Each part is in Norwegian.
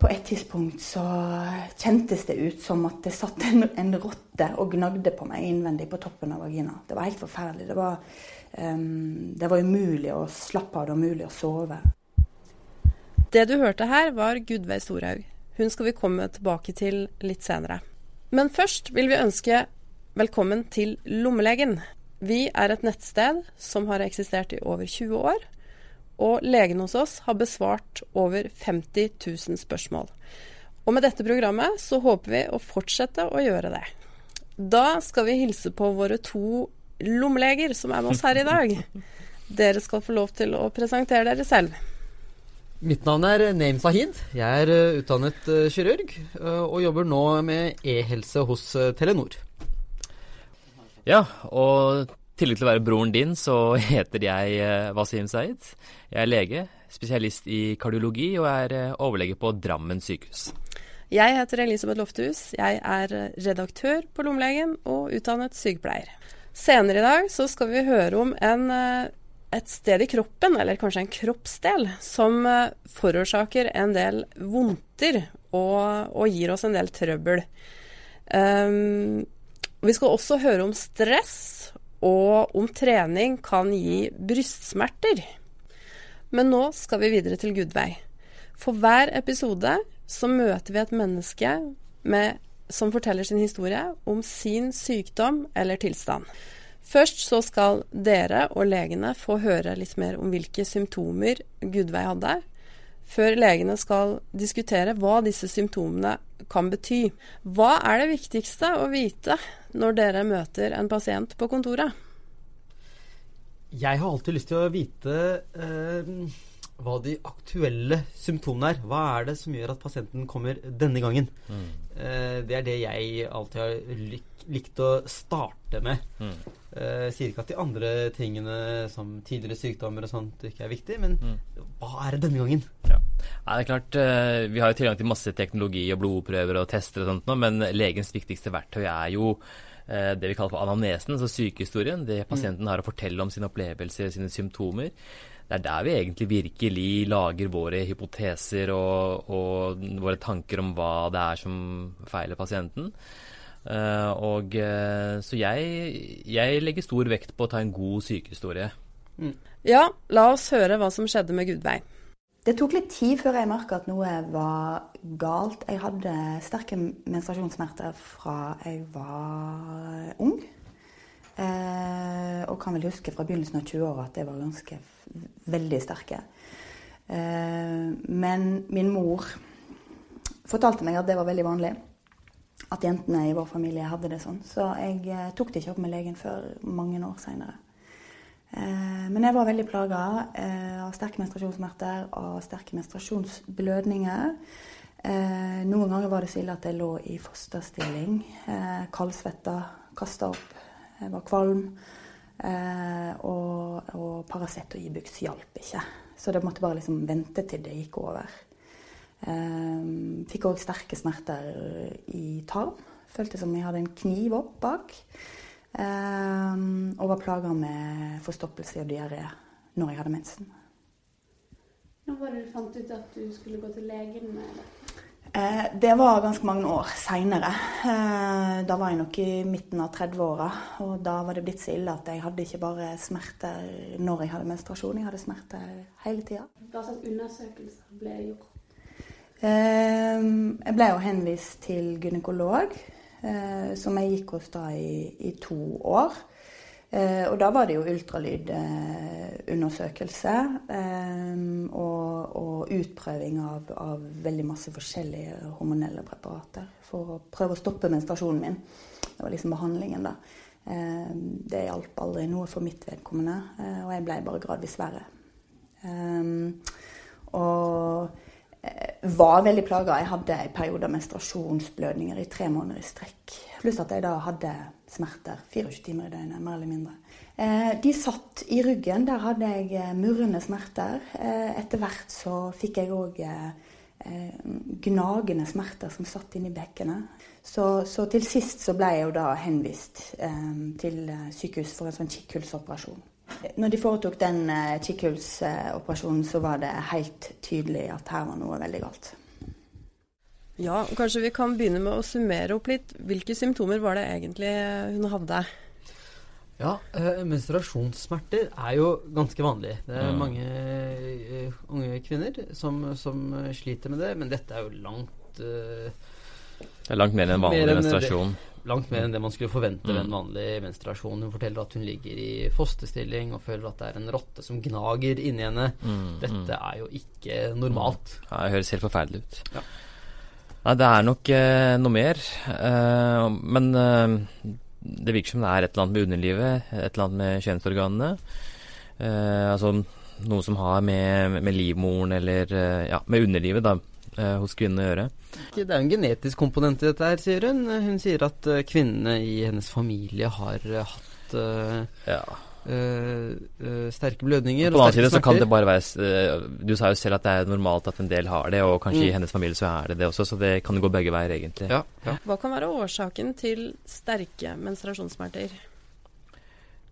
På et tidspunkt så kjentes det ut som at det satt en, en rotte og gnagde på meg innvendig på toppen av vagina. Det var helt forferdelig. Det var, um, det var umulig å slappe av, det var umulig å sove. Det du hørte her, var Gudveig Storhaug. Hun skal vi komme tilbake til litt senere. Men først vil vi ønske velkommen til Lommelegen. Vi er et nettsted som har eksistert i over 20 år og legen hos oss har besvart over 50 000 spørsmål. Og med dette programmet så håper vi å fortsette å gjøre det. Da skal vi hilse på våre to lommeleger som er med oss her i dag. Dere skal få lov til å presentere dere selv. Mitt navn er Naim Sahid. Jeg er eh, utdannet uh, kirurg uh, og jobber nå med e-helse hos Telenor. Ja, og tillegg til å være broren din, så heter jeg uh, Wasim Saeed. Jeg er lege, spesialist i kardiologi og er uh, overlege på Drammen sykehus. Jeg heter Elisabeth Lofthus. Jeg er eh, redaktør på Lommelegen og utdannet sykepleier. Senere i dag så skal vi høre om en, et sted i kroppen, eller kanskje en kroppsdel, som forårsaker en del vondter og, og gir oss en del trøbbel. Um, vi skal også høre om stress og om trening kan gi brystsmerter. Men nå skal vi videre til Gudveig. For hver episode så møter vi et menneske med, som forteller sin historie om sin sykdom eller tilstand. Først så skal dere og legene få høre litt mer om hvilke symptomer Gudveig hadde, før legene skal diskutere hva disse symptomene kan bety. Hva er det viktigste å vite når dere møter en pasient på kontoret? Jeg har alltid lyst til å vite eh, hva de aktuelle symptomene er. Hva er det som gjør at pasienten kommer denne gangen? Mm. Eh, det er det jeg alltid har lik, likt å starte med. Mm. Eh, jeg sier ikke at de andre tingene som tidligere sykdommer og sånt ikke er viktig, men mm. hva er det denne gangen? Ja. Nei, det er klart, eh, Vi har jo tilgang til masse teknologi og blodprøver og tester og sånt men legens viktigste verktøy er jo eh, det vi kaller for anamnesen, altså sykehistorien. Det pasienten har å fortelle om sine opplevelser, sine symptomer. Det er der vi egentlig virkelig lager våre hypoteser og, og våre tanker om hva det er som feiler pasienten. Uh, og uh, Så jeg, jeg, legger stor vekt på å ta en god sykehistorie. Mm. Ja, la oss høre hva som skjedde med Gudveig. Det tok litt tid før jeg merka at noe var galt. Jeg hadde sterke menstruasjonssmerter fra jeg var ung. Eh, og kan vel huske fra begynnelsen av 20-åra at det var ganske veldig sterke. Eh, men min mor fortalte meg at det var veldig vanlig. At jentene i vår familie hadde det sånn. Så jeg eh, tok det ikke opp med legen før mange år seinere. Eh, men jeg var veldig plaga eh, av sterke menstruasjonssmerter og sterke menstruasjonsblødninger. Noen ganger var det så ille at jeg lå i fosterstilling. Kaldsvetta, kasta opp. Jeg var kvalm. Og, og Paracet og Ibux hjalp ikke. Så det måtte bare liksom vente til det gikk over. Fikk òg sterke smerter i tarm. Følte som jeg hadde en kniv opp bak. Um, og var plaga med forstoppelse og diaré når jeg hadde mensen. Når var det du fant ut at du skulle gå til legen med det? Eh, det var ganske mange år seinere. Eh, da var jeg nok i midten av 30-åra. Og da var det blitt så ille at jeg hadde ikke bare smerter når jeg hadde menstruasjon, jeg hadde smerter hele tida. Hva slags undersøkelser ble gjort? Eh, jeg ble jo henvist til gynekolog eh, som jeg gikk hos da i, i to år. Eh, og da var det jo ultralydundersøkelse eh, og, og, utprøving av, av, veldig masse forskjellige hormonelle preparater for å prøve å stoppe menstruasjonen min. Det var liksom behandlingen, da. Eh, det hjalp aldri noe for mitt vedkommende, og jeg ble bare gradvis verre. Og var veldig plaga. Jeg hadde en periode av menstruasjonsblødninger i tre måneder i strekk. Pluss at jeg da hadde smerter 24 timer i døgnet, mer eller mindre. Eh, de satt i ryggen. Der hadde jeg eh, murrende smerter. Eh, etter hvert så fikk jeg òg gnagende smerter som satt inni bekkenet. Så, så, til sist så ble jeg jo da henvist til sykehus for en sånn kikkhullsoperasjon. Når de foretok den uh, kikkhullsoperasjonen, så var det helt tydelig at her var noe veldig galt. Ja, Kanskje vi kan begynne med å summere opp litt. Hvilke symptomer var det egentlig hun hadde? Ja, eh, menstruasjonssmerter er jo ganske vanlig. Det er Mm. mange eh, unge kvinner som, som eh, sliter med det, men dette er jo langt eh, Det er langt mer enn vanlig Mer enn det. menstruasjon. Langt mer enn det man skulle forvente ved en Mm. vanlig menstruasjon. Hun forteller at hun ligger i fosterstilling og føler at det er en rotte som gnager inni henne. Mm, Dette er jo ikke normalt. Ja, det høres helt forferdelig ut. Ja. Nei, det er nok eh, noe mer. Eh, men eh, det virker som det er et eller annet med underlivet, et eller annet med kjønnsorganene. Eh, altså noe som har med, med livmoren eller eh, ja, med underlivet da, hos kvinnene å gjøre. Det er en genetisk komponent i dette her, sier hun. Hun sier at eh, kvinnene i hennes familie har eh, hatt eh, Ja. Uh, uh, sterke blødninger På den og annen side så kan det bare være uh, Du sa jo selv at det er normalt at en del har det, og kanskje Mm. i hennes familie så er det det også, så det kan gå begge veier, egentlig. Ja, ja. Hva kan være årsaken til sterke menstruasjonssmerter?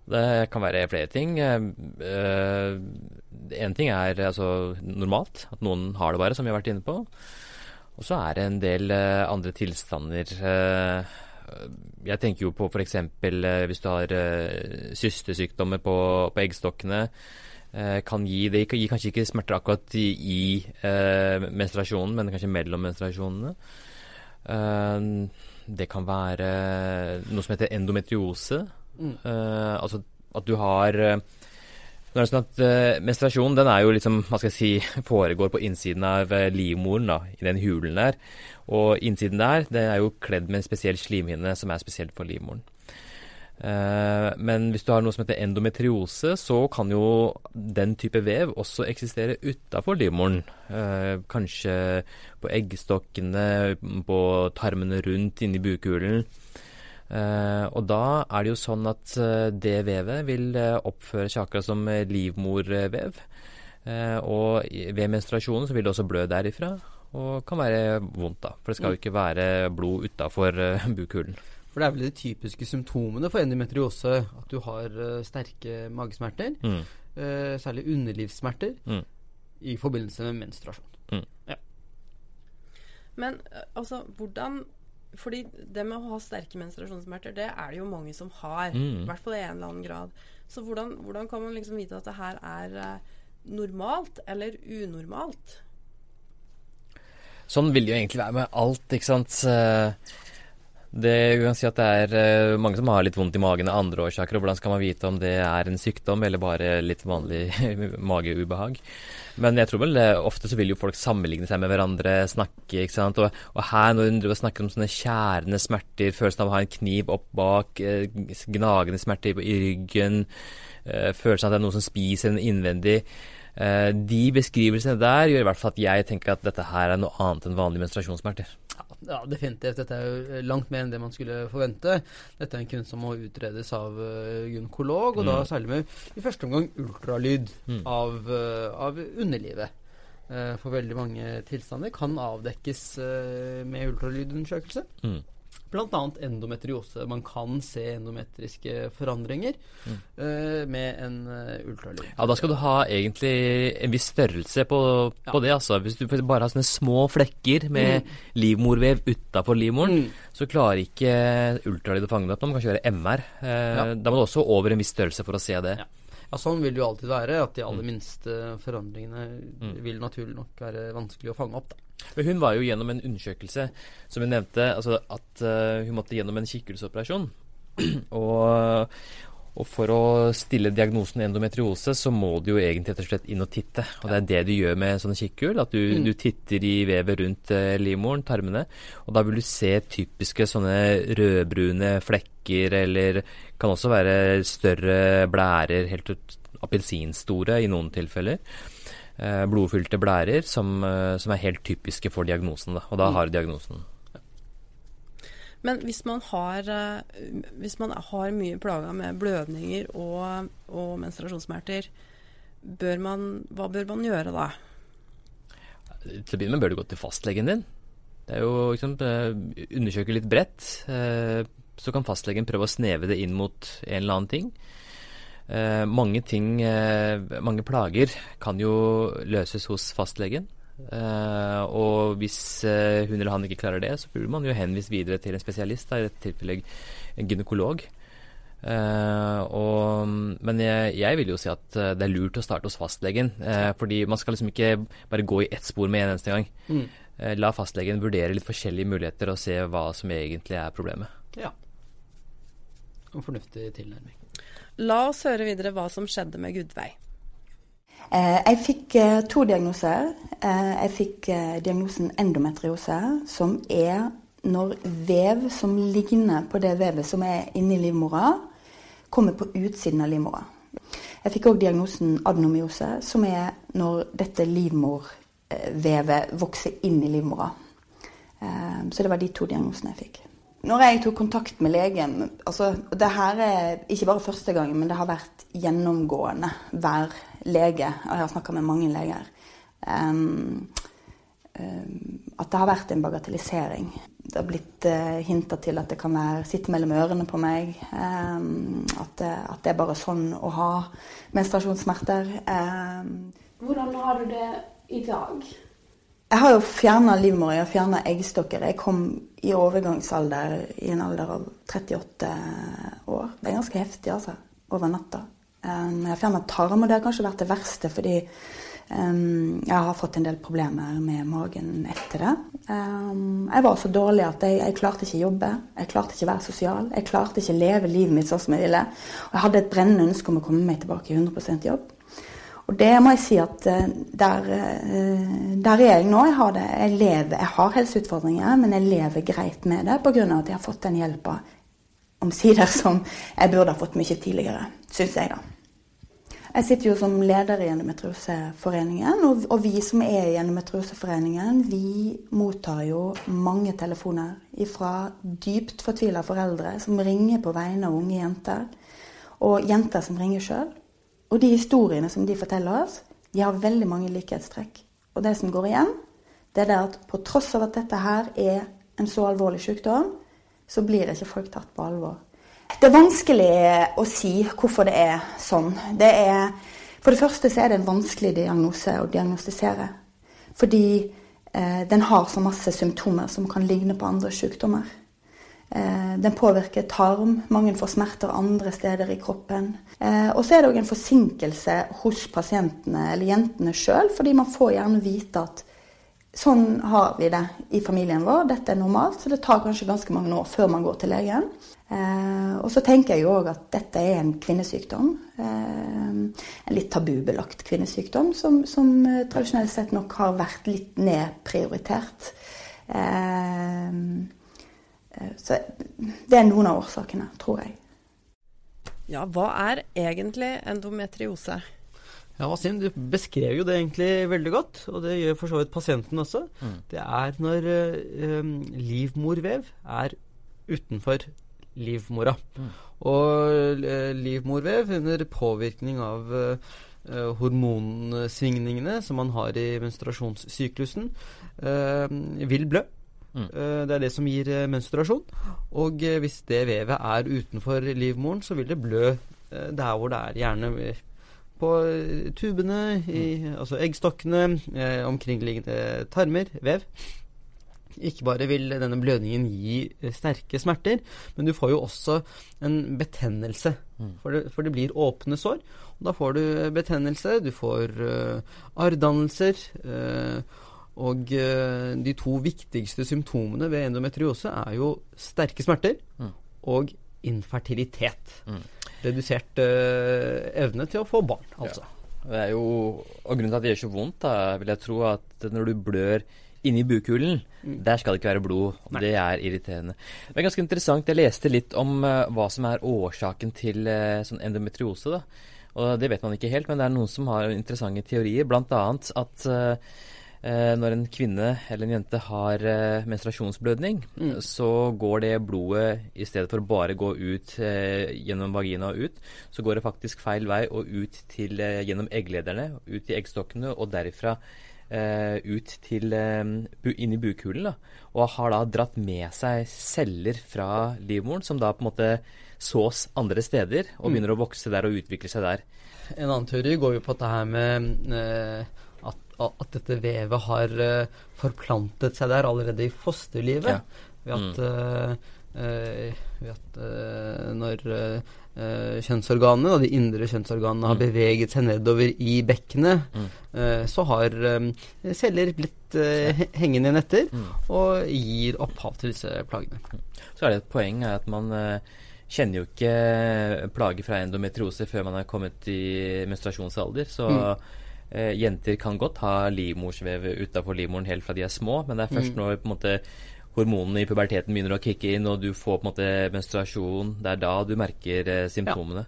Det kan være flere ting. Én ting er altså normalt, at noen har det bare, som vi har vært inne på. Og så er det en del eh, andre tilstander. eh, jeg tenker jo på f.eks. Hvis du har systesykdommer på, på eggstokkene. eh, kan gi, det gir kanskje ikke smerter akkurat i, i eh, menstruasjonen, men kanskje mellom menstruasjonene. Eh, det kan være noe som heter endometriose. Eh, altså at du har nå er det sånn at uh, Menstruasjon den er jo liksom, hva skal jeg si, foregår på innsiden av eh, livmoren, da, i den hulen der. Og innsiden der den er jo kledd med en spesiell slimhinne som er spesielt for livmoren. Eh, men hvis du har noe som heter endometriose, så kan jo den type vev også eksistere utafor livmoren. Kanskje på eggstokkene, på tarmene rundt inni bukhulen. Eh, og da er det jo sånn at eh, det vevet vil eh, oppføre seg akkurat som livmorvev. Eh, og ved menstruasjonen så vil det også blø derifra, og kan være vondt, da. For det skal jo ikke være blod utafor uh, bukhulen. For det er vel de typiske symptomene for endometriose at du har sterke magesmerter, Mm. eh, særlig underlivssmerter, Mm. i forbindelse med menstruasjon. Men eh, altså, hvordan Fordi det med å ha sterke menstruasjonssmerter, det er det jo mange som har. Mm. I hvert fall i en eller annen grad. Så hvordan, hvordan kan man liksom vite at det her er eh, normalt eller unormalt? Sånn vil det jo egentlig være med alt, ikke sant. Det si det er eh, mange som har litt vondt i magen av andre årsaker, og hvordan skal man vite om det er en sykdom eller bare litt vanlig mageubehag? Men jeg tror vel eh, ofte så vil jo folk sammenligne seg med hverandre, snakke, ikke sant. Og, og her når hun snakker om sånne kjærende smerter, følelsen av å ha en kniv opp bak, eh, gnagende smerter i ryggen, følelsen av at det er noe som spiser en innvendig. Eh, de beskrivelsene der gjør i hvert fall at jeg tenker at dette her er noe annet enn vanlige menstruasjonssmerter. Ja, definitivt. Dette er jo langt mer enn det man skulle forvente. Dette er en kunst som må utredes av uh, gynekolog, og da Mm. særlig med i første omgang ultralyd Mm. av, eh, av underlivet. Eh, for veldig mange tilstander kan avdekkes eh, med ultralydundersøkelse. Mm. Annet endometriose. Man kan se endometriske forandringer Mm. uh, med en eh, ultralyd. Ja, da skal du ha egentlig en viss størrelse på, på det, altså. Hvis du bare har sånne små flekker med livmorvev utafor livmoren, Mm. så klarer ikke ultralyd å fange det opp. Man kan kjøre MR. Uh, Ja. Da må du også over en viss størrelse for å se det. Ja. Ja, Sånn vil det jo alltid være. At de aller Mm. minste forandringene Mm. vil naturlig nok være vanskelig å fange opp. da. Men hun var jo gjennom en undersøkelse som hun nevnte, altså at uh, hun måtte gjennom en kikkhullsoperasjon. og, og for å stille diagnosen endometriose, så må du jo egentlig rett og slett inn og titte. Og det er det du gjør med sånne kikkhull, at du, Mm. du titter i vevet rundt uh, livmoren, tarmene, og da vil du se typiske sånne rødbrune flekker, eller kan også være større blærer, helt ut appelsinstore i noen tilfeller blodfylte blærer som, eh, som er helt typiske for diagnosen. Da. Og da Mm. har diagnosen. Men hvis man har, eh, hvis man har mye plager med blødninger og, og menstruasjonssmerter, bør man, hva bør man gjøre da? Til å begynne med bør du gå til fastlegen din. Det er jo liksom, eh, Undersøke litt bredt. eh, Så kan fastlegen prøve å sneve det inn mot en eller annen ting. Eh, mange ting, eh, mange plager kan jo løses hos fastlegen. Eh, og hvis eh, hun eller han ikke klarer det, så burde man jo henvist videre til en spesialist, da, i dette tilfellet en gynekolog. Eh, og, men jeg, jeg, vil jo si at eh, det er lurt å starte hos fastlegen. Fordi man skal liksom ikke bare gå i ett spor med en eneste gang. Mm. La fastlegen vurdere litt forskjellige muligheter og se hva som egentlig er problemet. Ja. En fornuftig tilnærming. La oss høre videre hva som skjedde med Gudveig. Eh, jeg fikk eh, to diagnoser. Eh, jeg fikk diagnosen endometriose, som er når vev som ligner på det vevet som er inni livmora, kommer på utsiden av livmora. Jeg fikk òg diagnosen adenomyose, som er når dette livmorvevet vokser inn i livmora. Så det var de to diagnosene jeg fikk. Når jeg tok kontakt med legen altså, Det her er ikke bare første gang, men det har vært gjennomgående hver lege. Og jeg har snakka med mange leger. Um, um, at det har vært en bagatellisering. Det har blitt uh, hinta til at det kan være sitte mellom ørene på meg. Um, at, at, det, er bare sånn å ha menstruasjonssmerter. Hvordan har du det i dag? Jeg har jo fjerna livmor, jeg har fjerna eggstokker. Jeg kom i overgangsalder i en alder av 38 år. Det er ganske heftig, altså. Over natta. Um, jeg har fjerna tarm, og det har kanskje vært det verste, fordi um, jeg har fått en del problemer med magen etter det. Um, jeg var så dårlig at jeg, jeg klarte ikke jobbe. Jeg klarte ikke være sosial. Jeg klarte ikke leve livet mitt sånn som jeg ville. Og jeg hadde et brennende ønske om å komme meg tilbake i 100 jobb. Og det må jeg si at eh, der, eh, der er jeg nå. Jeg har, jeg, lever, jeg har helseutfordringer, men jeg lever greit med det pga. at jeg har fått den hjelpa omsider som jeg burde ha fått mye tidligere, syns jeg, da. Jeg sitter jo som leder i Endometrioseforeningen, og, og vi som er i Endometrioseforeningen, vi mottar jo mange telefoner fra dypt fortvila foreldre som ringer på vegne av unge jenter, og jenter som ringer sjøl. Og de historiene som de forteller oss, de har veldig mange likhetstrekk. Og det som går igjen, det er det at på tross av at dette her er en så alvorlig sykdom, så blir ikke folk tatt på alvor. Det er vanskelig å si hvorfor det er sånn. Det er, for det første så er det en vanskelig diagnose å diagnostisere. Fordi eh, den har så masse symptomer som kan ligne på andre sykdommer. Eh, den påvirker tarm, mange får smerter andre steder i kroppen. Eh, og så er det òg en forsinkelse hos pasientene eller jentene sjøl, fordi man får gjerne vite at sånn har vi det i familien vår, dette er normalt. Så det tar kanskje ganske mange år før man går til legen. Eh, og så tenker jeg jo òg at dette er en kvinnesykdom. En litt tabubelagt kvinnesykdom som, som tradisjonelt sett nok har vært litt nedprioritert. Eh, så det er noen av årsakene, tror jeg. Ja, hva er egentlig endometriose? Ja, Wasim, du beskrev jo det egentlig veldig godt, og det gjør for så vidt pasienten også. Mm. Det er når uh, livmorvev er utenfor livmora. Mm. Og uh, livmorvev under påvirkning av uh, hormonsvingningene som man har i menstruasjonssyklusen, vil blø. Mm. Eh, det er det som gir eh, menstruasjon. Og eh, hvis det vevet er utenfor livmoren, så vil det blø der hvor det er, gjerne på tubene, i, mm. altså eggstokkene, omkringliggende tarmer, vev. Ikke bare vil denne blødningen gi sterke smerter, men du får jo også en betennelse. Mm. For, det, for, det, blir åpne sår. Og da får du betennelse, du får uh, arrdannelser. Uh, og uh, de to viktigste symptomene ved endometriose er jo sterke smerter mm. og infertilitet. Mm. Redusert uh, evne til å få barn, altså. Ja. Det er jo, og Grunnen til at det gjør så vondt, da, vil jeg tro at når du blør inni bukhulen, mm. der skal det ikke være blod. Nei. Det er irriterende. Det er ganske interessant. Jeg leste litt om uh, hva som er årsaken til sånn endometriose. da. Og Det vet man ikke helt, men det er noen som har interessante teorier. Blant annet at Eh, når en kvinne eller en jente har eh, menstruasjonsblødning, mm. så går det blodet i stedet for bare gå ut eh, gjennom vagina og ut, så går det faktisk feil vei og ut til, eh, gjennom egglederne, ut i eggstokkene og derifra eh, ut til eh, inn i bukhulen. Da, og har da dratt med seg celler fra livmoren som da på en måte sås andre steder og mm. begynner å vokse der og utvikle seg der. En annen teori går jo på dette her med at dette vevet har eh, forplantet seg der allerede i fosterlivet. Ja. Ved at, eh, eh, ved at når kjønnsorganene, og de indre kjønnsorganene, har Mm. beveget seg nedover i bekkenet, Mm. så har celler blitt hengende igjen etter Mm. og gir opphav til disse plagene. Så er det et poeng at man kjenner jo ikke plager fra endometriose før man er kommet i menstruasjonsalder. Så Mm. Eh, jenter kan godt ha livmorsvev utafor livmoren helt fra de er små, men det er først Mm. når på en måte hormonene i puberteten begynner å kicke inn, og du får på en måte menstruasjon, det er da du merker eh, symptomene.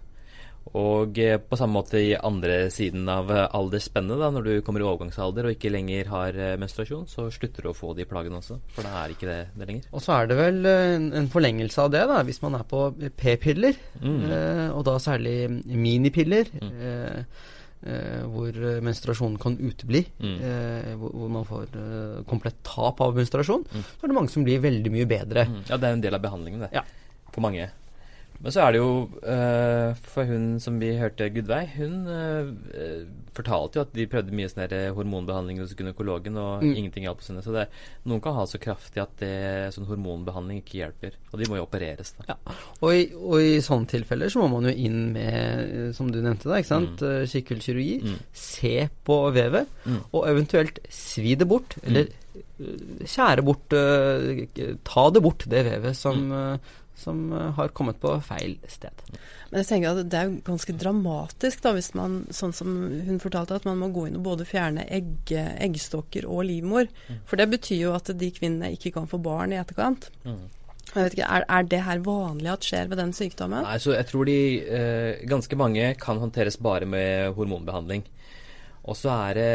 Og eh, på samme måte i andre siden av eh, aldersspennet, da, når du kommer i overgangsalder og ikke lenger har eh, menstruasjon, så slutter du å få de plagene også. For da er ikke det det lenger. Og så er det vel eh, en, en forlengelse av det, da, hvis man er på p-piller, Mm. eh, og da særlig minipiller, Mm. Eh, hvor menstruasjonen kan utebli, Mm. eh, hvor, hvor man får eh, komplett tap av menstruasjon, Mm. så er det mange som blir veldig mye bedre. Mm. Ja, det er en del av behandlingen, det. Ja. For mange. Men så er det jo uh, For hun som vi hørte, Gudveig, hun uh, fortalte jo at de prøvde mye sånn hormonbehandling hos gynekologen, og Mm. ingenting hjalp henne. Så det, noen kan ha så kraftig at det, sånn hormonbehandling ikke hjelper. Og de må jo opereres, da. Og i, og i sånne tilfeller så må man jo inn med, som du nevnte da, ikke sant, mm. kikkelkirurgi, Mm. se på vevet, Mm. og eventuelt svi det bort, eller eh, skjære bort, uh, ta det bort, det vevet som, eh, som eh, har kommet på feil sted. Men jeg tenker at det er jo ganske dramatisk, da, hvis man, sånn som hun fortalte, at man må gå inn og både fjerne egg, eggstokker og livmor. For det betyr jo at de kvinnene ikke kan få barn i etterkant. Mm. Jeg vet ikke, er, er det her vanlig at skjer ved den sykdommen? Nei, så jeg tror de eh, Ganske mange kan håndteres bare med hormonbehandling. Og så er det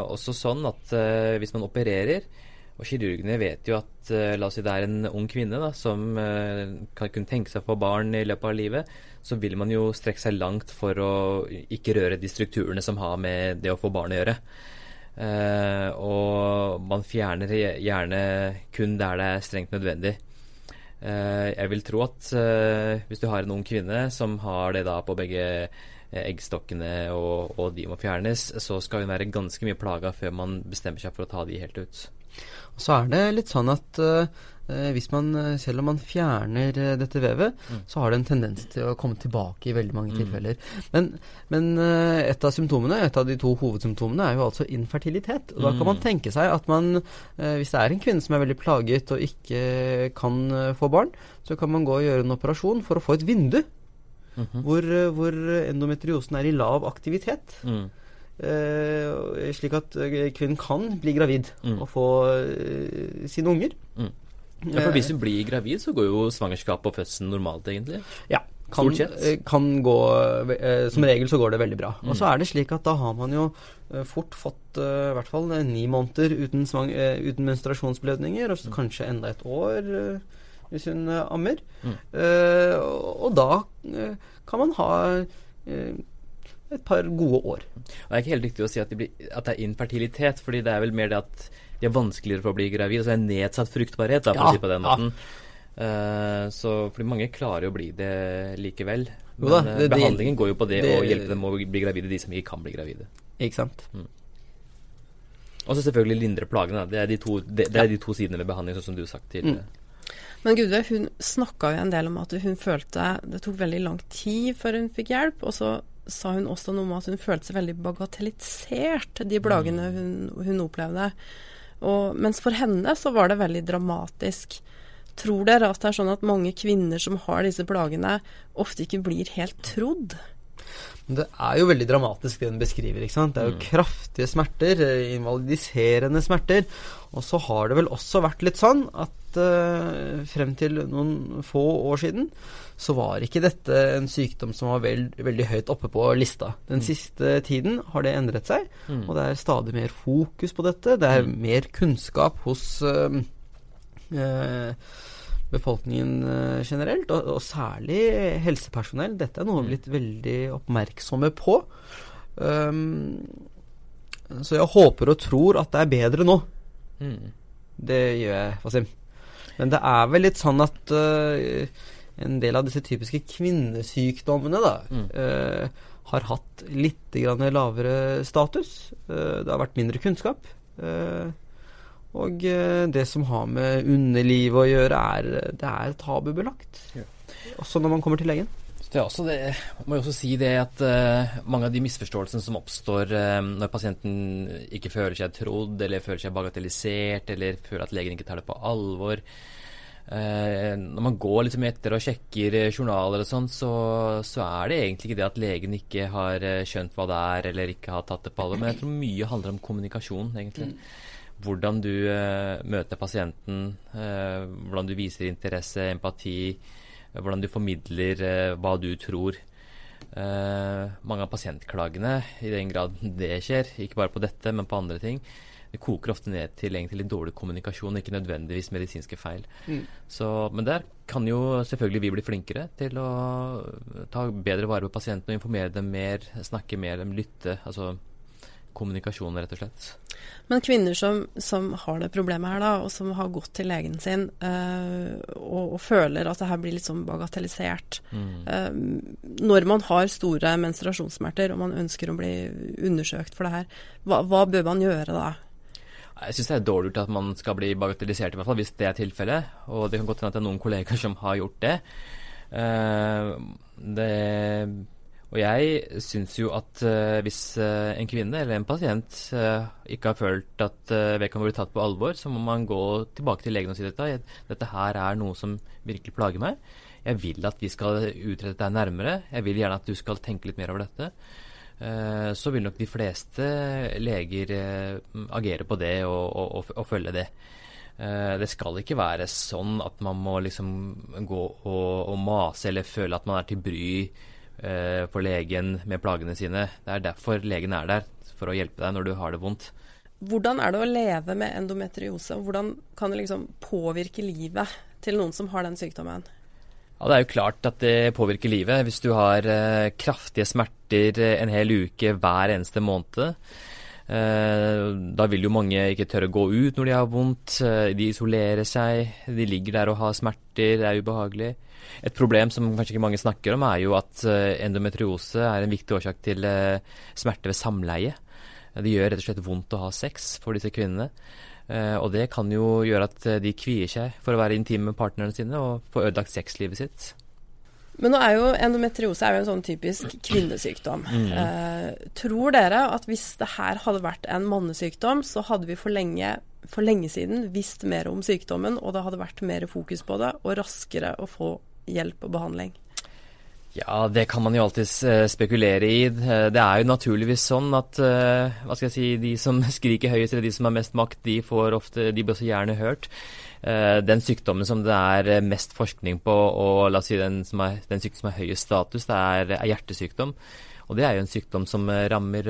også sånn at eh, hvis man opererer Og kirurgene vet jo at eh, la oss si det er en ung kvinne da, som eh, kan kunne tenke seg å få barn i løpet av livet, så vil man jo strekke seg langt for å ikke røre de strukturene som har med det å få barn å gjøre. Uh, og man fjerner gjerne kun der det er strengt nødvendig. Uh, jeg vil tro at uh, hvis du har en ung kvinne som har det da på begge eggstokkene og, og de må fjernes, så skal hun være ganske mye plaga før man bestemmer seg for å ta de helt ut. Og så er det litt sånn at eh, hvis man, eh, selv om man fjerner eh, dette vevet, Mm. så har det en tendens til å komme tilbake i veldig mange Mm. tilfeller. Men, men eh, et av symptomene, et av de to hovedsymptomene, er jo altså infertilitet. Og da kan man Mm. tenke seg at man, eh, hvis det er en kvinne som er veldig plaget og ikke kan eh, få barn, så kan man gå og gjøre en operasjon for å få et vindu Mhm. hvor, eh, hvor endometriosen er i lav aktivitet. Mm. Eh, slik at eh, kvinnen kan bli gravid Mm. og få eh, sine unger. Mm. Ja, for hvis hun blir gravid, så går jo svangerskap og fødselen normalt, egentlig. Ja. Kan, kan gå eh, Som regel så går det veldig bra. Mm. Og så er det slik at da har man jo fort fått i hvert fall ni måneder uten, svang, uten menstruasjonsblødninger, og så Mm. kanskje enda et år hvis hun ammer. Mm. Eh, og, da kan man ha et par gode år. Og det er ikke helt riktig å si at, de blir, at det er infertilitet, fordi det er vel mer det at de er vanskeligere for å bli gravid. Altså det er nedsatt fruktbarhet, da, for Ja, å si på den ja. måten. Eh, så fordi mange klarer jo å bli det likevel. Men da, eh, det- det- behandlingen går jo på det, det- å hjelpe dem å bli gravide, de som ikke kan bli gravide. Ikke sant? Og så selvfølgelig lindre plagene. Det er de to, det, det er de to sidene ved behandling, sånn som du har sagt tidligere. Men Gudve, hun snakka jo en del om at hun følte det tok veldig lang tid før hun fikk hjelp. Og så sa hun også noe om at hun følte seg veldig bagatellisert, de plagene hun, hun opplevde. Og, mens for henne så var det veldig dramatisk. Tror dere at det er sånn at mange kvinner som har disse plagene, ofte ikke blir helt trodd? Det er jo veldig dramatisk det hun beskriver. ikke sant? Det er jo kraftige smerter, eh, invalidiserende smerter. Og så har det vel også vært litt sånn at uh, frem til noen få år siden så var ikke dette en sykdom som var veld, veldig høyt oppe på lista. Den siste tiden har det endret seg, Mm. og det er stadig mer fokus på dette. Det er mer kunnskap hos uh, uh, befolkningen generelt, og, og særlig helsepersonell. Dette er noe vi er blitt veldig oppmerksomme på. Um, så jeg håper og tror at det er bedre nå. Mm. Det gjør jeg, Fasim. Men det er vel litt sånn at uh, en del av disse typiske kvinnesykdommene da, Mm. uh, har hatt litt grann lavere status. Uh, det har vært mindre kunnskap. Og det som har med underlivet å gjøre, er, det er tabubelagt. Ja. Også når man kommer til legen. Det også det, må jeg også si det at uh, mange av de misforståelsene som oppstår uh, når pasienten ikke føler seg trodd, eller føler seg bagatellisert, eller føler at legen ikke tar det på alvor uh, Når man går liksom etter og sjekker journaler og sånn, så, så, er det egentlig ikke det at legen ikke har skjønt hva det er, eller ikke har tatt det på alvor. Men jeg tror mye handler om kommunikasjon, egentlig. Mm. Hvordan du møter pasienten, hvordan du viser interesse, empati hvordan du formidler eh, hva du tror. Eh, mange av pasientklagene, i den grad det skjer, ikke bare på dette, men på andre ting, det koker ofte ned til egentlig dårlig kommunikasjon, ikke nødvendigvis medisinske feil. Mm. Så, men der kan jo selvfølgelig vi bli flinkere til å ta bedre vare på pasientene og informere dem mer, snakke mer, dem lytte. Altså kommunikasjon, rett og slett. Men kvinner som, som, har det problemet her, da, og som har gått til legen sin øh, og, og, føler at det her blir litt sånn bagatellisert mm. øh, Når man har store menstruasjonssmerter og man ønsker å bli undersøkt for det her, hva, hva bør man gjøre da? Jeg syns det er dårlig gjort at man skal bli bagatellisert, i hvert fall hvis det er tilfellet. Og det kan godt hende at det er noen kolleger som har gjort det. Uh, det og jeg syns jo at uh, hvis uh, en kvinne eller en pasient uh, ikke har følt at vedkommende blir tatt på alvor, så må man gå tilbake til legen og si dette. Dette her er noe som virkelig plager meg. Jeg vil at vi skal utrede deg nærmere. Jeg vil gjerne at du skal tenke litt mer over dette. så vil nok de fleste leger agere på det og, og, og, og følge det. det skal ikke være sånn at man må liksom gå og, mase eller føle at man er til bry Eh, for legen med plagene sine. Det er derfor legen er der, for å hjelpe deg når du har det vondt. Hvordan er det å leve med endometriose, og hvordan kan det liksom påvirke livet til noen som har den sykdommen? Ja, Det er jo klart at det påvirker livet. Hvis du har eh, kraftige smerter eh, en hel uke hver eneste måned, eh, da vil jo mange ikke tørre å gå ut når de har vondt. Eh, de isolerer seg, de ligger der og har smerter, det er ubehagelig. Et problem som kanskje ikke mange snakker om, er jo at eh, endometriose er en viktig årsak til eh, smerte ved samleie. Det gjør rett og slett vondt å ha sex for disse kvinnene. Eh, og det kan jo gjøre at de kvier seg for å være intime med partnerne sine og få ødelagt sexlivet sitt. Men nå er jo endometriose er jo en sånn typisk kvinnesykdom. Mm. Eh, tror dere at hvis det her hadde vært en mannesykdom, så hadde vi for lenge, for lenge siden visst mer om sykdommen, og det hadde vært mer fokus på det, og raskere å få hjelp og behandling? Ja, det kan man jo alltids uh, spekulere i. Eh, det er jo naturligvis sånn at uh, hva skal jeg si, de som skriker høyest, eller de som har mest makt, de får ofte, de blir også gjerne hørt. Den sykdommen som det er mest forskning på, og la oss si den, som er, den sykdommen som har høyest status, det er, er, hjertesykdom. Og det er jo en sykdom som rammer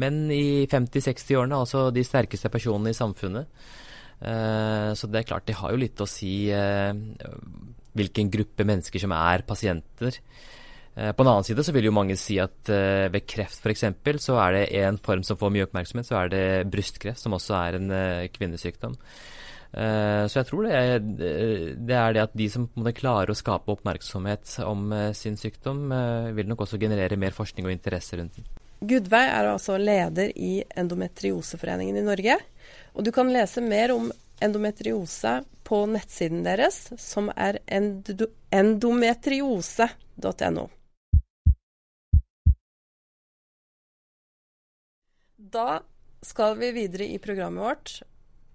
menn i 50-60-årene, altså de sterkeste personene i samfunnet. så det er klart, det har jo litt å si hvilken gruppe mennesker som er pasienter. Eh, på en annen side så vil jo mange si at uh, ved kreft f.eks. så er det en form som får mye oppmerksomhet, så er det brystkreft, som også er en uh, kvinnesykdom. Så jeg tror det er, det er, det at de som klarer å skape oppmerksomhet om sin sykdom, vil nok også generere mer forskning og interesse rundt den. Gudveig er altså leder i Endometrioseforeningen i Norge. Og du kan lese mer om endometriose på nettsiden deres, som er endometriose.no. Da skal vi videre i programmet vårt.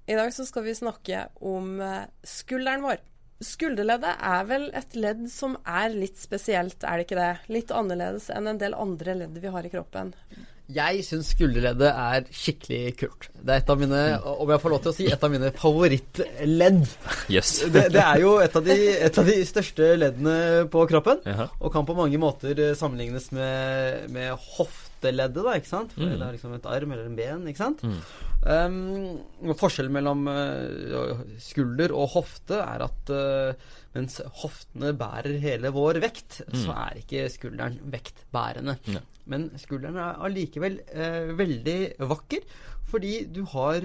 I dag så skal vi snakke om eh, skulderen vår. Skulderleddet er vel et ledd som er litt spesielt, er det ikke det? Litt annerledes enn en del andre ledd vi har i kroppen. Jeg syns skulderleddet er skikkelig kult. Det er et av mine, om jeg får lov til å si, et av mine favorittledd. Yes. det, det, er jo et av, de, et av, de, største leddene på kroppen, og kan på mange måter eh, sammenlignes med, med hofteleddet, da, ikke sant? For mm. det er liksom et arm eller en ben, ikke sant? Mm. Um, forskjellen mellom uh, skulder og hofte er at uh, mens hoftene bærer hele vår vekt, mm. så er ikke skulderen vektbærende. Ja. Men skulderen er allikevel uh, veldig vakker, fordi du har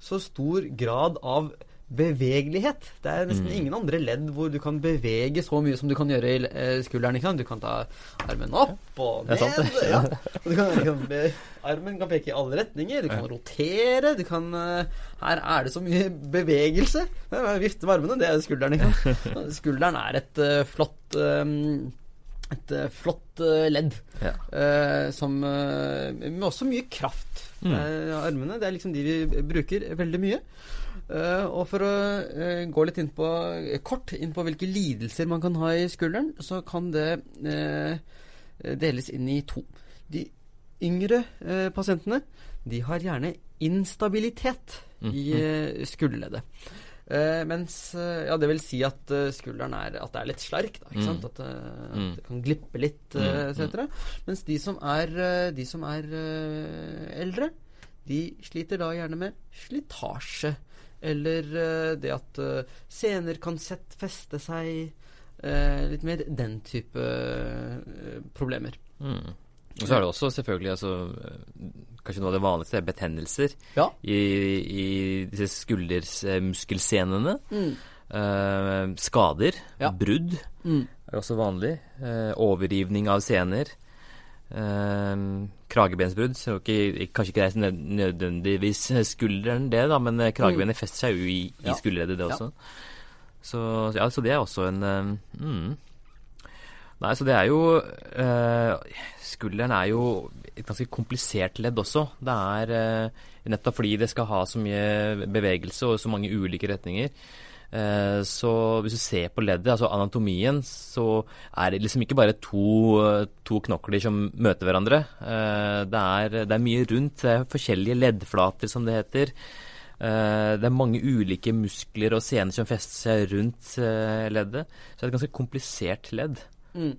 så stor grad av bevegelighet. Det er nesten Mm. ingen andre ledd hvor du kan bevege så mye som du kan gjøre i eh, skulderen. Ikke sant? Du kan ta armen opp og ned. ja. Du kan, liksom, be, armen kan peke i alle retninger. Du kan rotere. Du kan eh, Her er det så mye bevegelse. Vifte med armene, det er skulderen. Ikke sant? Skulderen er et uh, flott um, et flott ledd Ja. eh, som Med også mye kraft. Mm. Armene, det er liksom de vi bruker veldig mye. Eh, og for å eh, gå litt inn på, kort inn på hvilke lidelser man kan ha i skulderen, så kan det eh, deles inn i to. De yngre eh, pasientene de har gjerne instabilitet i eh, skulderleddet. Uh, mens uh, Ja, det vil si at uh, skulderen er At det er litt slark, da. Ikke Mm. sant? At, eh, Mm. at det kan glippe litt, Mm, eh, etc. Mens de som er, eh, de som er eh, eldre, de sliter da gjerne med slitasje. Eller eh, det at eh, sener kan sett feste seg. eh, litt mer den type problemer. Mm. Og så er det også selvfølgelig altså, Kanskje noe av det vanligste er betennelser Ja. i, i disse skuldermuskelsenene. Mm. Uh, skader, Ja. brudd Mm. er også vanlig. Uh, overrivning av sener. Eh, kragebensbrudd. Så ikke, kanskje ikke det er nød- nødvendigvis skulderen, det, da, men eh, kragebenet fester seg jo i, i Mm. Skulderleddet, det også. Så, ja, så det er også en eh, mm. Nei, så det er jo eh, Skulderen er jo et ganske komplisert ledd også. Det er eh, nettopp fordi det skal ha så mye bevegelse og så mange ulike retninger. Eh, så hvis du ser på leddet, altså anatomien, så er det liksom ikke bare to, to knokler som møter hverandre. Eh, det, er, det er mye rundt. Det er forskjellige leddflater, som det heter. Eh, det er mange ulike muskler og sener som fester seg rundt leddet. Så det er et ganske komplisert ledd. Mm.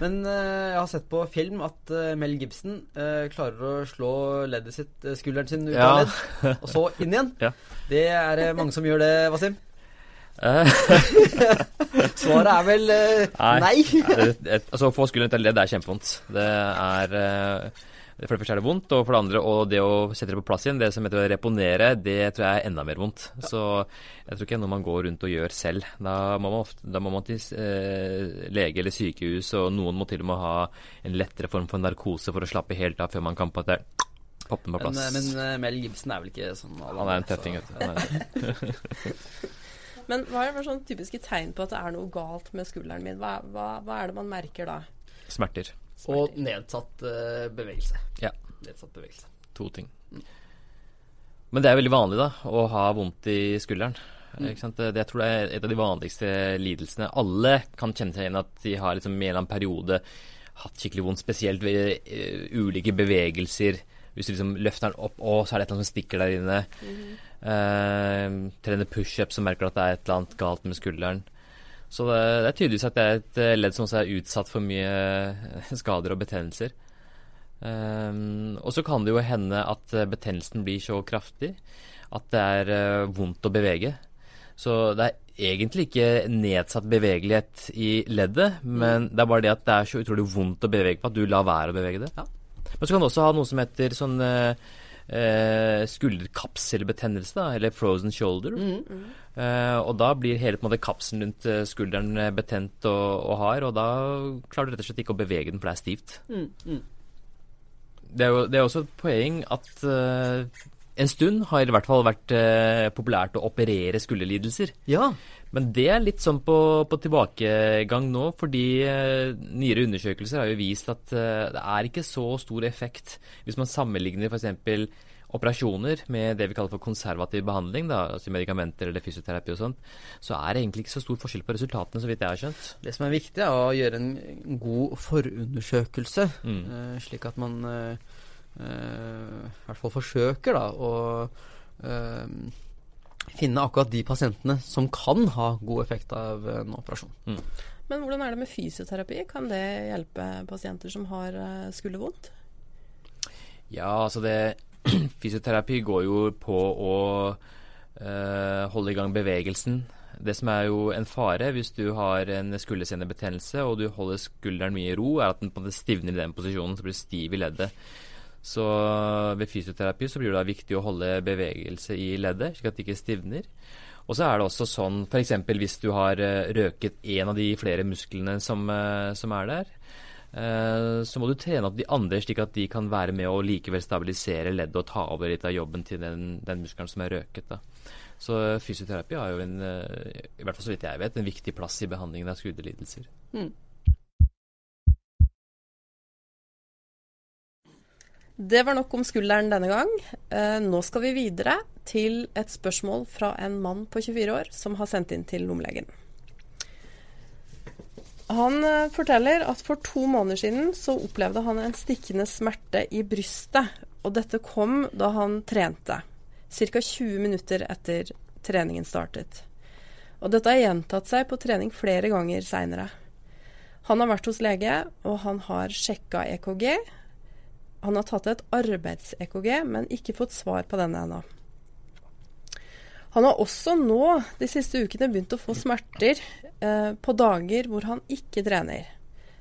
Men jeg har sett på film at Mel Gibson klarer å slå leddet sitt, skulderen sin ut Ja. av ledd, og så inn igjen. Ja. Det er mange som gjør det, Wasim. Eh, Svaret er vel eh, Nei. nei. altså Å få skulderen av ledd er kjempevondt. Det er eh, For det første er det vondt, og for det andre og det å sette det på plass igjen, det som heter å reponere, det tror jeg er enda mer vondt. Så jeg tror ikke det er noe man går rundt og gjør selv. Da må man, ofte, da må man til eh, lege eller sykehus, og noen må til og med ha en lettere form for narkose for å slappe helt av før man kan på at det poppe den på plass. Men, men Mel Gibson er vel ikke sånn alle han er en tøffing, vet du. Men hva er det sånn typiske tegn på at det er noe galt med skulderen min? Hva, hva, hva er det man merker da? Smerter. Og nedsatt uh, bevegelse. Ja. Nedsatt bevegelse. To ting. Men det er veldig vanlig da, å ha vondt i skulderen. Ikke sant? Det, jeg tror det er et av de vanligste lidelsene. Alle kan kjenne seg igjen at de har liksom i en eller annen periode hatt skikkelig vondt, spesielt ved uh, ulike bevegelser. Hvis du liksom løfter den opp, og så er det et eller annet som stikker der inne. Eh, trener pushups så merker at det er et eller annet galt med skulderen. Så det, det er tydeligvis at det er et eh, ledd som også er utsatt for mye eh, skader og betennelser. Um, og så kan det jo hende at betennelsen blir så kraftig at det er uh, vondt å bevege. Så det er egentlig ikke nedsatt bevegelighet i leddet, men det er bare det at det er så utrolig vondt å bevege på at du lar være å bevege det. Ja. Men så kan du også ha noe som heter sånn eh, eh, skulderkapselbetennelse, da, eller frozen shoulder. Mhm. Eh, og da blir hele på en måte kapselen rundt eh, skulderen eh, betent og, og hard, og da klarer du rett og slett ikke å bevege den, for det er stivt. Mm, mm. Det er jo det er også et poeng at eh, en stund har det i hvert fall vært eh, populært å operere skulderlidelser. Ja. Men det er litt sånn på, på tilbakegang nå, fordi eh, nyere undersøkelser har jo vist at eh, det er ikke så stor effekt hvis man sammenligner f.eks. operasjoner med det vi kaller for konservativ behandling, da, altså medikamenter eller fysioterapi og sånt, så er det egentlig ikke så stor forskjell på resultatene, så vidt jeg har skjønt. Det som er viktig, er å gjøre en god forundersøkelse, Mm. eh, slik at man i hvert fall forsøker da, å finne akkurat de pasientene som kan ha god effekt av en operasjon. Men hvordan er det med fysioterapi? Kan det hjelpe pasienter som har eh, skuldervondt? Ja, altså det Fysioterapi går jo på å øh, holde i gang bevegelsen. Det som er jo en fare hvis du har en skuldersenebetennelse og du holder skulderen mye i ro, er at den på en måte stivner i den posisjonen, så blir du stiv i leddet. Så ved fysioterapi så blir det viktig å holde bevegelse i leddet, slik at det ikke stivner. Og så er det også sånn f.eks. hvis du har eh, røket en av de flere musklene som, eh, som er der, eh, så må du trene opp de andre, slik at de kan være med å likevel stabilisere leddet og ta over litt av jobben til den, den muskelen som er røket. da. Så fysioterapi har jo en, i hvert fall så vidt jeg vet, en viktig plass i behandlingen av skuddelidelser. Mm. Det var nok om skulderen denne gang. Eh, nå skal vi videre til et spørsmål fra en mann på 24 år som har sendt inn til lommelegen. Han eh, forteller at for to måneder siden så opplevde han en stikkende smerte i brystet. Og dette kom da han trente, ca. 20 minutter etter treningen startet. Og dette har gjentatt seg på trening flere ganger seinere. Han har vært hos lege, og han har sjekka EKG, han har tatt et arbeids-EKG, men ikke fått svar på denne ennå. Han har også nå de siste ukene begynt å få smerter eh, på dager hvor han ikke trener.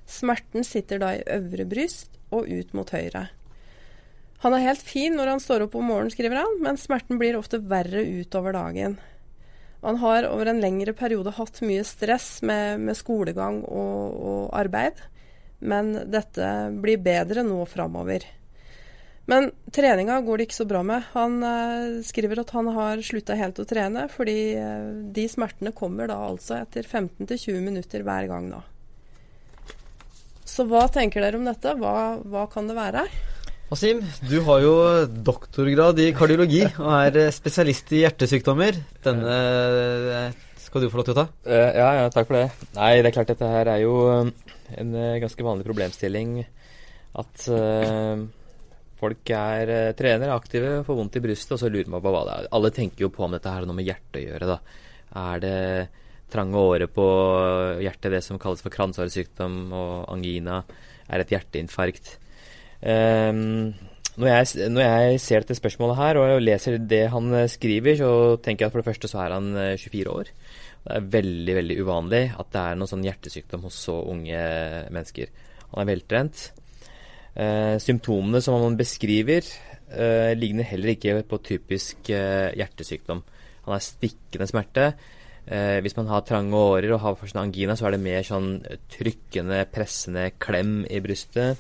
Smerten sitter da i øvre bryst og ut mot høyre. Han er helt fin når han står opp om morgenen, skriver han, men smerten blir ofte verre utover dagen. Han har over en lengre periode hatt mye stress med, med skolegang og, og arbeid men dette blir bedre nå framover. Men treninga går det ikke så bra med. Han eh, skriver at han har slutta helt å trene, fordi eh, de smertene kommer da altså etter 15-20 minutter hver gang nå. Så hva tenker dere om dette? Hva, hva kan det være? Wasim, du har jo doktorgrad i kardiologi og er eh, spesialist i hjertesykdommer. Denne skal du få lov til å ta. Ja, ja, takk for det. Nei, det er klart dette her er jo en uh, ganske vanlig problemstilling at uh, folk er uh, trenere, aktive, får vondt i brystet, og så lurer man på hva det er. Alle tenker jo på om dette har noe med hjertet å gjøre, da. Er det trange årer på hjertet, det som kalles for kransåresykdom og angina, er et hjerteinfarkt. Um, når jeg, når jeg, ser dette spørsmålet her og leser det han skriver, så tenker jeg at for det første så er han 24 år. Det er veldig veldig uvanlig at det er noen sånn hjertesykdom hos så unge mennesker. Han er veltrent. Eh, symptomene som han beskriver, eh, ligner heller ikke på typisk eh, hjertesykdom. Han har stikkende smerte. Eh, hvis man har trange årer og har angina, så er det mer sånn trykkende, pressende klem i brystet.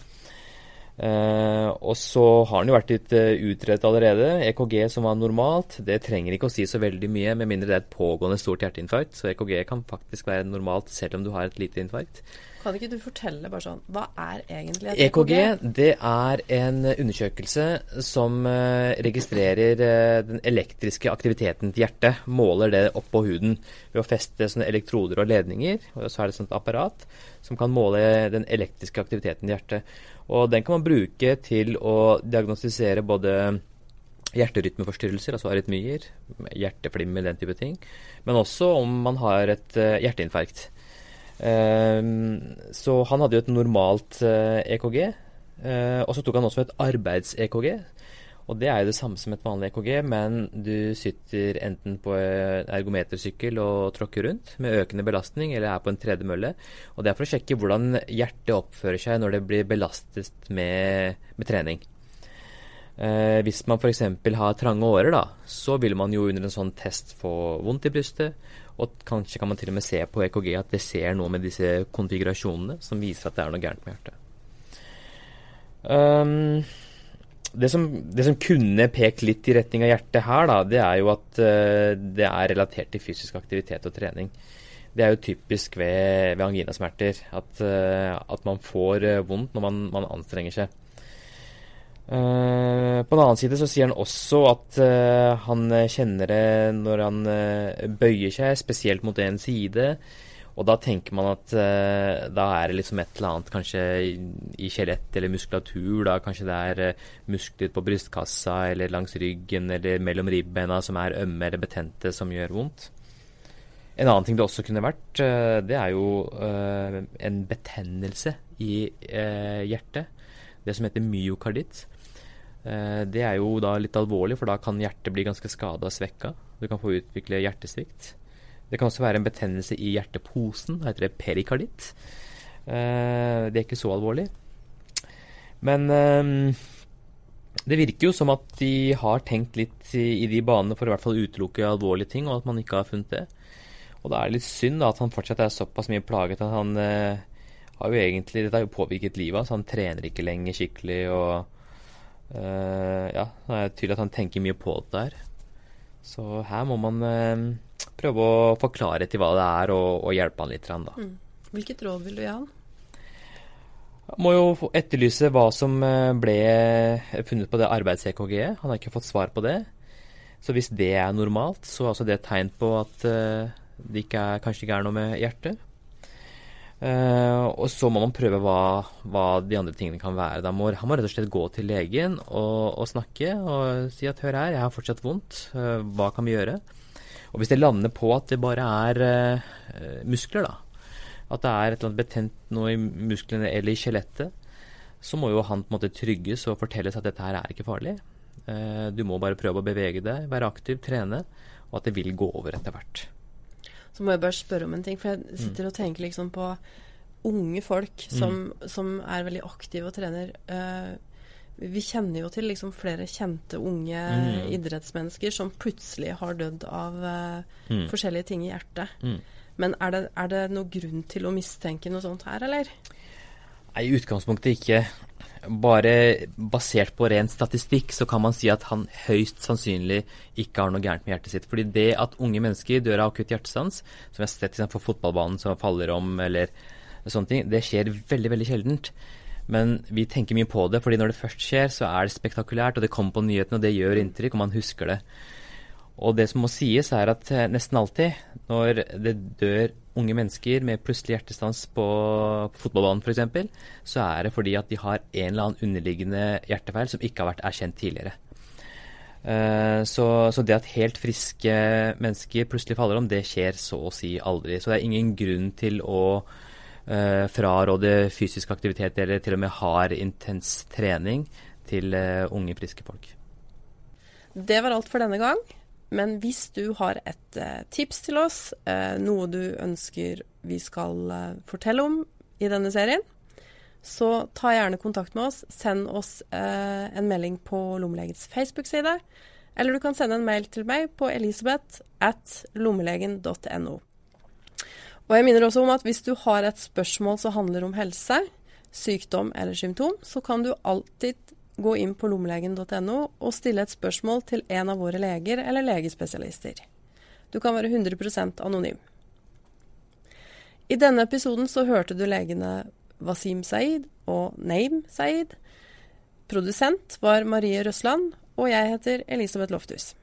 Uh, og så har den jo vært litt uh, utredet allerede. EKG som var normalt, det trenger ikke å si så veldig mye med mindre det er et pågående stort hjerteinfarkt. Så EKG kan faktisk være normalt selv om du har et lite infarkt. Kan ikke du fortelle bare sånn, hva er egentlig et EKG? EKG det er en undersøkelse som uh, registrerer den elektriske aktiviteten til hjertet. Måler det oppå huden ved å feste sånne elektroder og ledninger. Og så er det et sånt apparat som kan måle den elektriske aktiviteten til hjertet. Og den kan man bruke til å diagnostisere både hjerterytmeforstyrrelser, altså arytmier, hjerteflimmer, den type ting, men også om man har et uh, hjerteinfarkt. Uh, så han hadde jo et normalt uh, eh, EKG, eh, og så tok han også et arbeids-EKG. Og det er jo det samme som et vanlig EKG, men du sitter enten på en ergometersykkel og tråkker rundt med økende belastning, eller er på en tredemølle. Og det er for å sjekke hvordan hjertet oppfører seg når det blir belastet med, med trening. Eh, hvis man f.eks. har trange årer, da, så vil man jo under en sånn test få vondt i brystet. Og kanskje kan man til og med se på EKG at det ser noe med disse konfigurasjonene som viser at det er noe gærent med hjertet. Um, det som, det som, kunne pekt litt i retning av hjertet her, da, det er jo at uh, det er relatert til fysisk aktivitet og trening. Det er jo typisk ved, ved anginasmerter at, uh, at, man får uh, vondt når man, man anstrenger seg. På den annen side så sier han også at han kjenner det når han bøyer seg, spesielt mot en side. Og da tenker man at uh, da er det liksom et eller annet kanskje i, i skjelett eller muskulatur. da Kanskje det er uh, muskler på brystkassa eller langs ryggen eller mellom ribbeina som er ømme eller betente som gjør vondt. En annen ting det også kunne vært, uh, det er jo en betennelse i hjertet. Det som heter myokarditt. Det er jo da litt alvorlig, for da kan hjertet bli ganske skada og svekka. Du kan få utvikle hjertesvikt. Det kan også være en betennelse i hjerteposen. da heter det perikarditt. Uh, det er ikke så alvorlig. Men uh, Det virker jo som at de har tenkt litt i, de banene for å i hvert fall utelukke alvorlige ting, og at man ikke har funnet det. Og da er det litt synd at han fortsatt er såpass mye plaget at han eh, har jo egentlig Dette har jo påvirket livet hans. Han trener ikke lenger skikkelig og eh, Ja, det er tydelig at han tenker mye på det der. Så her må man uh, prøve å forklare til hva det er, og, og hjelpe han litt. Da. Mm. Hvilket råd vil du gi han? Jeg må jo etterlyse hva som eh, ble funnet på det arbeids-EKG-et. Han har ikke fått svar på det. Så hvis det er normalt, så er altså det et tegn på at uh, det ikke er, kanskje ikke er noe med hjertet. Uh, og så må man prøve hva, hva, de andre tingene kan være. Da må, han må rett og slett gå til legen og, og snakke og si at hør her, jeg har fortsatt vondt, uh, hva kan vi gjøre? Og hvis det lander på at det bare er muskler, da, at det er et eller annet betent noe i musklene eller i skjelettet, så må jo han på en måte trygges og fortelles at dette her er ikke farlig. Du må bare prøve å bevege deg, være aktiv, trene, og at det vil gå over etter hvert. Så må jeg bare spørre om en ting, for jeg sitter og tenker liksom på unge folk som, mm. som er veldig aktive og trener. Uh, vi kjenner jo til liksom flere kjente unge mm. idrettsmennesker som plutselig har dødd av mm. forskjellige ting i hjertet. Mm. Men er det, er det noen grunn til å mistenke noe sånt her, eller? Nei, i utgangspunktet ikke. Bare basert på ren statistikk så kan man si at han høyst sannsynlig ikke har noe gærent med hjertet sitt. Fordi det at unge mennesker dør av akutt hjertestans, som vi har sett på fotballbanen som faller om eller sånne ting, det skjer veldig, veldig sjeldent. Men vi tenker mye på det, fordi når det først skjer, så er det spektakulært, og det kommer på nyhetene, og det gjør inntrykk, og man husker det. Og det som må sies, er at eh, nesten alltid når det dør unge mennesker med plutselig hjertestans på, fotballbanen f.eks., så er det fordi at de har en eller annen underliggende hjertefeil som ikke har vært erkjent tidligere. Uh, så, så, det at helt friske mennesker plutselig faller om, det skjer så å si aldri. Så det er ingen grunn til å uh, fraråde fysisk aktivitet eller til og med hard, intens trening til unge, friske folk. Det var alt for denne gang. Men hvis du har et eh, tips til oss, eh, noe du ønsker vi skal eh, fortelle om i denne serien, så ta gjerne kontakt med oss. Send oss en melding på Lommelegens Facebook-side. Eller du kan sende en mail til meg på elisabeth at lommelegen.no. Og jeg minner også om at hvis du har et spørsmål som handler om helse, sykdom eller symptom, så kan du alltid gå inn på lommelegen.no og stille et spørsmål til en av våre leger eller legespesialister. Du kan være 100 anonym. I denne episoden så hørte du legene Wasim Saeed og Naim Saeed. Produsent var Marie Røsland, og jeg heter Elisabeth Lofthus.